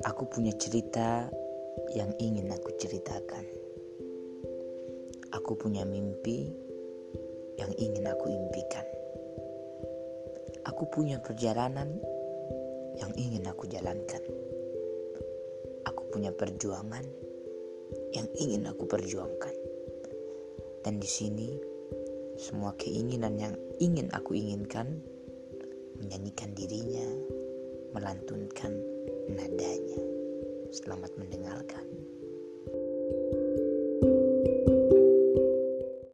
Aku punya cerita yang ingin aku ceritakan. Aku punya mimpi yang ingin aku impikan. Aku punya perjalanan yang ingin aku jalankan. Aku punya perjuangan yang ingin aku perjuangkan. Dan di sini semua keinginan yang ingin aku inginkan menyanyikan dirinya, melantunkan nadanya. Selamat mendengarkan.